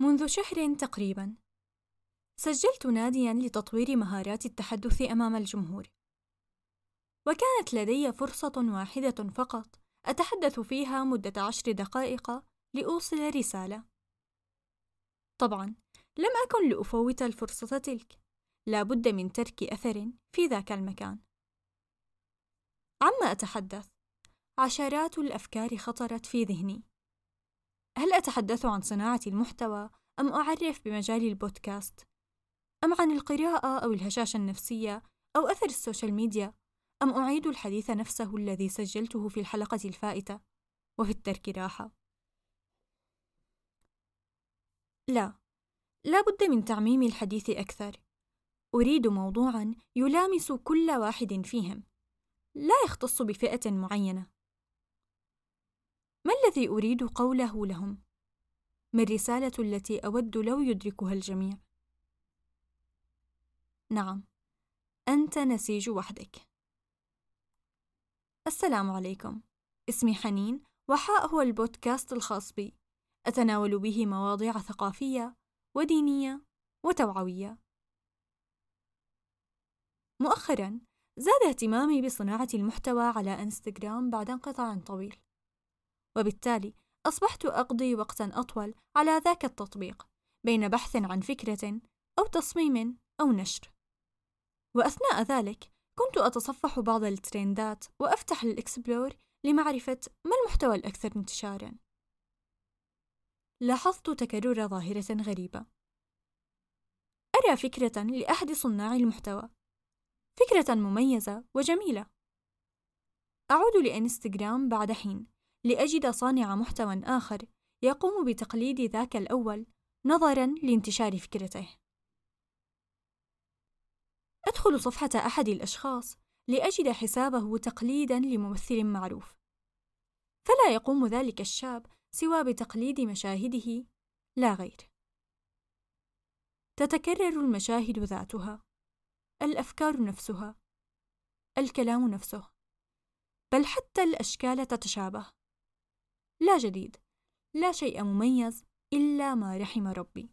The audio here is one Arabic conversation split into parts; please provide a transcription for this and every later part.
منذ شهر تقريبا. سجلت ناديا لتطوير مهارات التحدث أمام الجمهور. وكانت لدي فرصة واحدة فقط أتحدث فيها مدة عشر دقائق لأوصل رسالة. طبعا لم أكن لأفوت الفرصة تلك. لا بد من ترك أثر في ذاك المكان. عما أتحدث؟ عشرات الأفكار خطرت في ذهني. هل أتحدث عن صناعة المحتوى أم أعرف بمجال البودكاست؟ أم عن القراءة أو الهشاشة النفسية أو أثر السوشيال ميديا؟ أم أعيد الحديث نفسه الذي سجلته في الحلقة الفائتة وفي الترك راحة؟ لا، لا بد من تعميم الحديث أكثر. أريد موضوعًا يلامس كل واحد فيهم، لا يختص بفئة معينة. ما الذي أريد قوله لهم؟ ما الرسالة التي أود لو يدركها الجميع؟ نعم، أنت نسيج وحدك. السلام عليكم، اسمي حنين، وحاء هو البودكاست الخاص بي، أتناول به مواضيع ثقافية ودينية وتوعوية. مؤخرا زاد اهتمامي بصناعة المحتوى على إنستغرام بعد انقطاع طويل. وبالتالي أصبحت أقضي وقتا أطول على ذاك التطبيق بين بحث عن فكرة أو تصميم أو نشر. وأثناء ذلك كنت أتصفح بعض الترندات وأفتح الإكسبلور لمعرفة ما المحتوى الأكثر انتشارا. لاحظت تكرر ظاهرة غريبة. أرى فكرة لأحد صناع المحتوى. فكرة مميزة وجميلة. أعود لإنستغرام بعد حين. لأجد صانع محتوى آخر يقوم بتقليد ذاك الأول نظرًا لانتشار فكرته. أدخل صفحة أحد الأشخاص لأجد حسابه تقليدًا لممثل معروف، فلا يقوم ذلك الشاب سوى بتقليد مشاهده لا غير. تتكرر المشاهد ذاتها، الأفكار نفسها، الكلام نفسه، بل حتى الأشكال تتشابه. لا جديد لا شيء مميز إلا ما رحم ربي.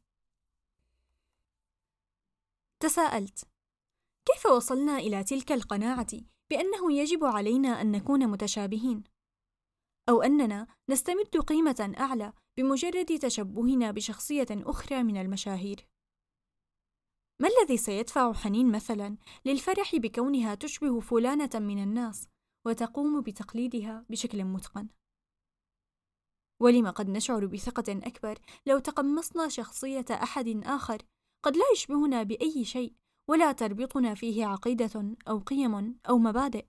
تساءلت كيف وصلنا إلى تلك القناعة بأنه يجب علينا أن نكون متشابهين؟ أو أننا نستمد قيمة أعلى بمجرد تشبهنا بشخصية أخرى من المشاهير؟ ما الذي سيدفع حنين مثلا للفرح بكونها تشبه فلانة من الناس وتقوم بتقليدها بشكل متقن؟ ولم قد نشعر بثقة أكبر لو تقمصنا شخصية أحد آخر قد لا يشبهنا بأي شيء ولا تربطنا فيه عقيدة أو قيم أو مبادئ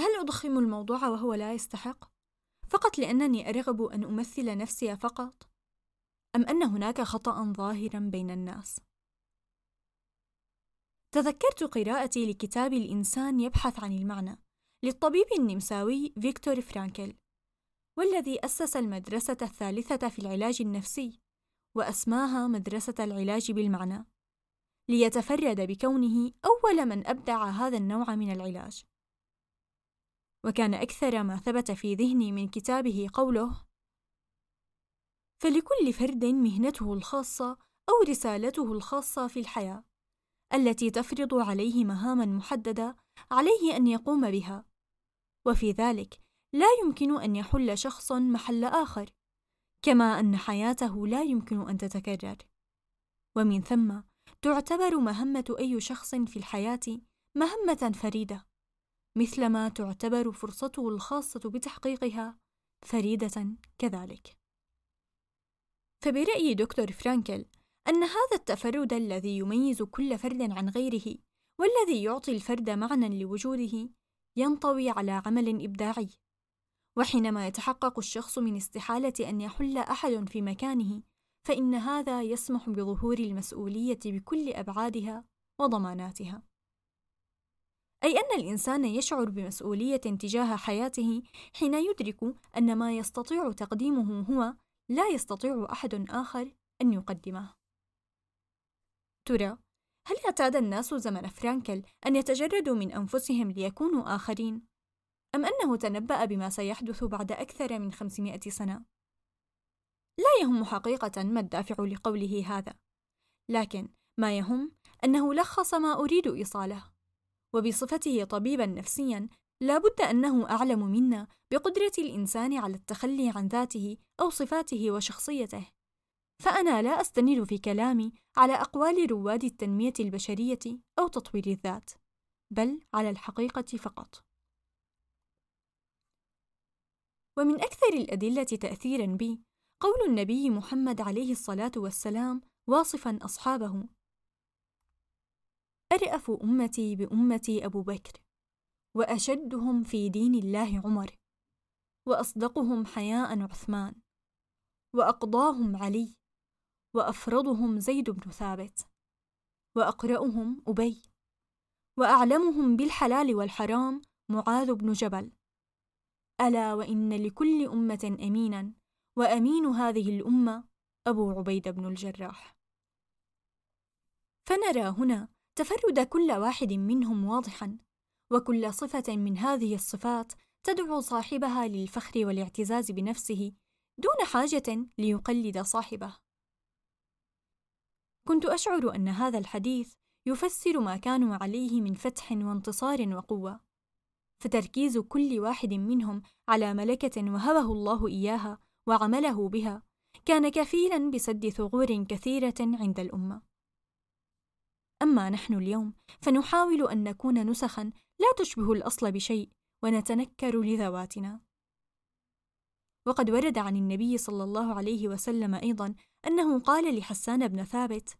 هل أضخم الموضوع وهو لا يستحق؟ فقط لأنني أرغب أن أمثل نفسي فقط؟ أم أن هناك خطأ ظاهرا بين الناس؟ تذكرت قراءتي لكتاب الإنسان يبحث عن المعنى للطبيب النمساوي فيكتور فرانكل والذي أسس المدرسة الثالثة في العلاج النفسي وأسماها مدرسة العلاج بالمعنى ليتفرد بكونه أول من أبدع هذا النوع من العلاج. وكان أكثر ما ثبت في ذهني من كتابه قوله فلكل فرد مهنته الخاصة أو رسالته الخاصة في الحياة التي تفرض عليه مهاما محددة عليه أن يقوم بها وفي ذلك لا يمكن أن يحل شخص محل آخر، كما أن حياته لا يمكن أن تتكرر، ومن ثم تعتبر مهمة أي شخص في الحياة مهمة فريدة، مثلما تعتبر فرصته الخاصة بتحقيقها فريدة كذلك. فبرأي دكتور فرانكل أن هذا التفرد الذي يميز كل فرد عن غيره والذي يعطي الفرد معنى لوجوده ينطوي على عمل إبداعي. وحينما يتحقق الشخص من استحالة أن يحل أحد في مكانه فإن هذا يسمح بظهور المسؤولية بكل أبعادها وضماناتها. أي أن الإنسان يشعر بمسؤولية تجاه حياته حين يدرك أن ما يستطيع تقديمه هو لا يستطيع أحد آخر أن يقدمه. ترى هل اعتاد الناس زمن فرانكل أن يتجردوا من أنفسهم ليكونوا آخرين؟ أم أنه تنبأ بما سيحدث بعد أكثر من خمسمائة سنة؟ لا يهم حقيقة ما الدافع لقوله هذا، لكن ما يهم أنه لخص ما أريد إيصاله، وبصفته طبيبا نفسيا لا بد أنه أعلم منا بقدرة الإنسان على التخلي عن ذاته أو صفاته وشخصيته، فأنا لا أستند في كلامي على أقوال رواد التنمية البشرية أو تطوير الذات، بل على الحقيقة فقط. ومن أكثر الأدلة تأثيرا بي قول النبي محمد عليه الصلاة والسلام واصفا أصحابه: أرأف أمتي بأمتي أبو بكر، وأشدهم في دين الله عمر، وأصدقهم حياء عثمان، وأقضاهم علي، وأفرضهم زيد بن ثابت، وأقرأهم أبي، وأعلمهم بالحلال والحرام معاذ بن جبل. ألا وإن لكل أمة أمينا وأمين هذه الأمة أبو عبيدة بن الجراح فنرى هنا تفرد كل واحد منهم واضحا وكل صفة من هذه الصفات تدعو صاحبها للفخر والاعتزاز بنفسه دون حاجة ليقلد صاحبه. كنت أشعر أن هذا الحديث يفسر ما كانوا عليه من فتح وانتصار وقوة، فتركيز كل واحد منهم على ملكة وهبه الله إياها وعمله بها كان كفيلا بسد ثغور كثيرة عند الأمة. أما نحن اليوم فنحاول أن نكون نسخا لا تشبه الأصل بشيء ونتنكر لذواتنا. وقد ورد عن النبي صلى الله عليه وسلم أيضا أنه قال لحسان بن ثابت: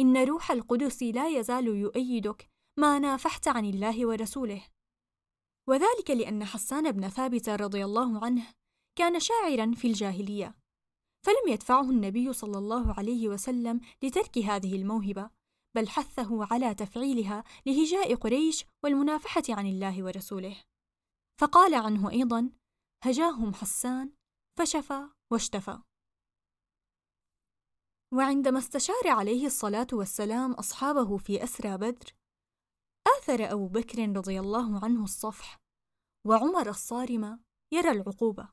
إن روح القدس لا يزال يؤيدك ما نافحت عن الله ورسوله. وذلك لأن حسان بن ثابت رضي الله عنه كان شاعرا في الجاهلية، فلم يدفعه النبي صلى الله عليه وسلم لترك هذه الموهبة، بل حثه على تفعيلها لهجاء قريش والمنافحة عن الله ورسوله. فقال عنه أيضا: هجاهم حسان فشفى واشتفى. وعندما استشار عليه الصلاة والسلام أصحابه في أسرى بدر، آثر أبو بكر رضي الله عنه الصفح، وعمر الصارم يرى العقوبة.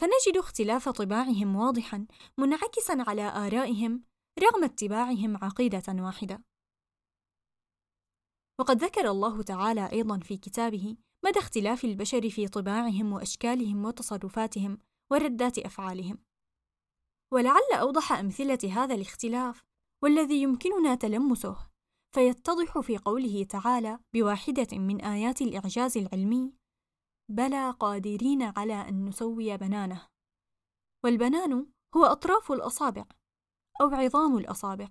فنجد اختلاف طباعهم واضحا منعكسا على آرائهم رغم اتباعهم عقيدة واحدة. وقد ذكر الله تعالى أيضا في كتابه مدى اختلاف البشر في طباعهم وأشكالهم وتصرفاتهم وردات أفعالهم. ولعل أوضح أمثلة هذا الاختلاف والذي يمكننا تلمسه فيتضح في قوله تعالى بواحدة من آيات الإعجاز العلمي: بلى قادرين على أن نسوي بنانه. والبنان هو أطراف الأصابع أو عظام الأصابع.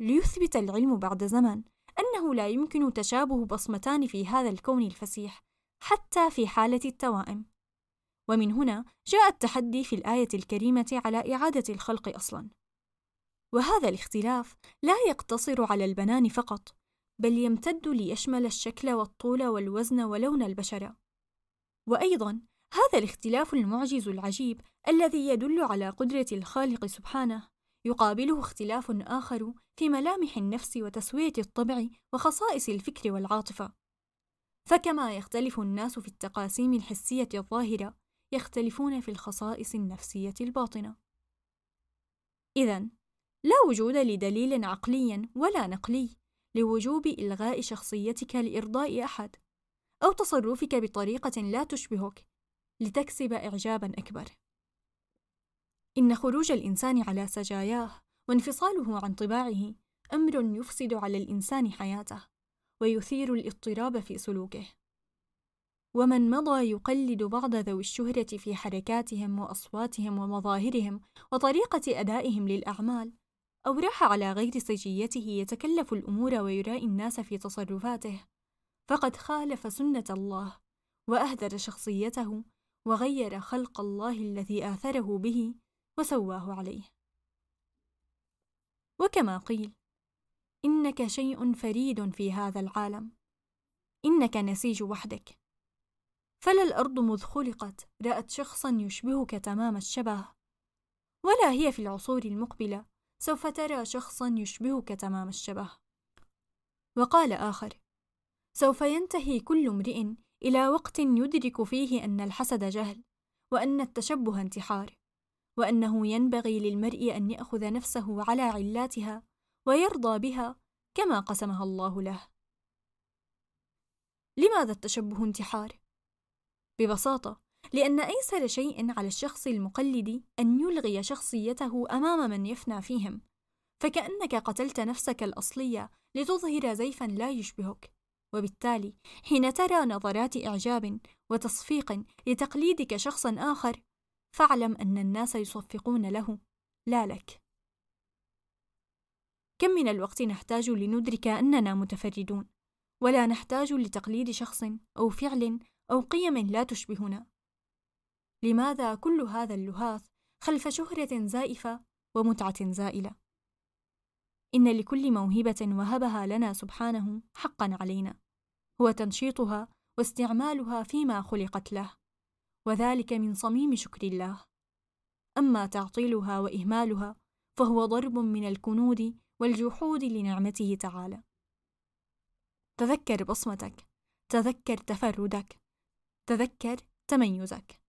ليثبت العلم بعد زمن أنه لا يمكن تشابه بصمتان في هذا الكون الفسيح حتى في حالة التوائم. ومن هنا جاء التحدي في الآية الكريمة على إعادة الخلق أصلاً. وهذا الاختلاف لا يقتصر على البنان فقط بل يمتد ليشمل الشكل والطول والوزن ولون البشرة. وأيضا هذا الاختلاف المعجز العجيب الذي يدل على قدرة الخالق سبحانه يقابله اختلاف آخر في ملامح النفس وتسوية الطبع وخصائص الفكر والعاطفة. فكما يختلف الناس في التقاسيم الحسية الظاهرة يختلفون في الخصائص النفسية الباطنة. اذا لا وجود لدليل عقلي ولا نقلي لوجوب إلغاء شخصيتك لإرضاء أحد أو تصرفك بطريقة لا تشبهك لتكسب إعجابا أكبر. إن خروج الإنسان على سجاياه وانفصاله عن طباعه أمر يفسد على الإنسان حياته ويثير الاضطراب في سلوكه. ومن مضى يقلد بعض ذوي الشهرة في حركاتهم وأصواتهم ومظاهرهم وطريقة أدائهم للأعمال أو راح على غير سجيته يتكلف الأمور ويرائي الناس في تصرفاته. فقد خالف سنة الله وأهدر شخصيته وغير خلق الله الذي آثره به وسواه عليه. وكما قيل إنك شيء فريد في هذا العالم. إنك نسيج وحدك. فلا الأرض مذ خلقت رأت شخصا يشبهك تمام الشبه. ولا هي في العصور المقبلة. سوف ترى شخصا يشبهك تمام الشبه وقال آخر سوف ينتهي كل امرئ إلى وقت يدرك فيه أن الحسد جهل وأن التشبه انتحار وأنه ينبغي للمرء أن يأخذ نفسه على علاتها ويرضى بها كما قسمها الله له. لماذا التشبه انتحار؟ ببساطة لأن أيسر شيء على الشخص المقلد أن يلغي شخصيته أمام من يفنى فيهم، فكأنك قتلت نفسك الأصلية لتظهر زيفا لا يشبهك، وبالتالي حين ترى نظرات إعجاب وتصفيق لتقليدك شخصا آخر، فاعلم أن الناس يصفقون له لا لك. كم من الوقت نحتاج لندرك أننا متفردون، ولا نحتاج لتقليد شخص أو فعل أو قيم لا تشبهنا. لماذا كل هذا اللهاث خلف شهرة زائفة ومتعة زائلة؟ إن لكل موهبة وهبها لنا سبحانه حقا علينا، هو تنشيطها واستعمالها فيما خلقت له، وذلك من صميم شكر الله. أما تعطيلها وإهمالها فهو ضرب من الكنود والجحود لنعمته تعالى. تذكر بصمتك، تذكر تفردك، تذكر تميزك.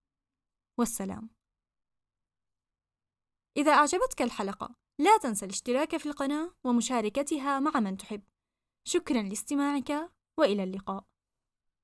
والسلام. إذا أعجبتك الحلقة، لا تنسى الاشتراك في القناة ومشاركتها مع من تحب. شكرا لاستماعك وإلى اللقاء.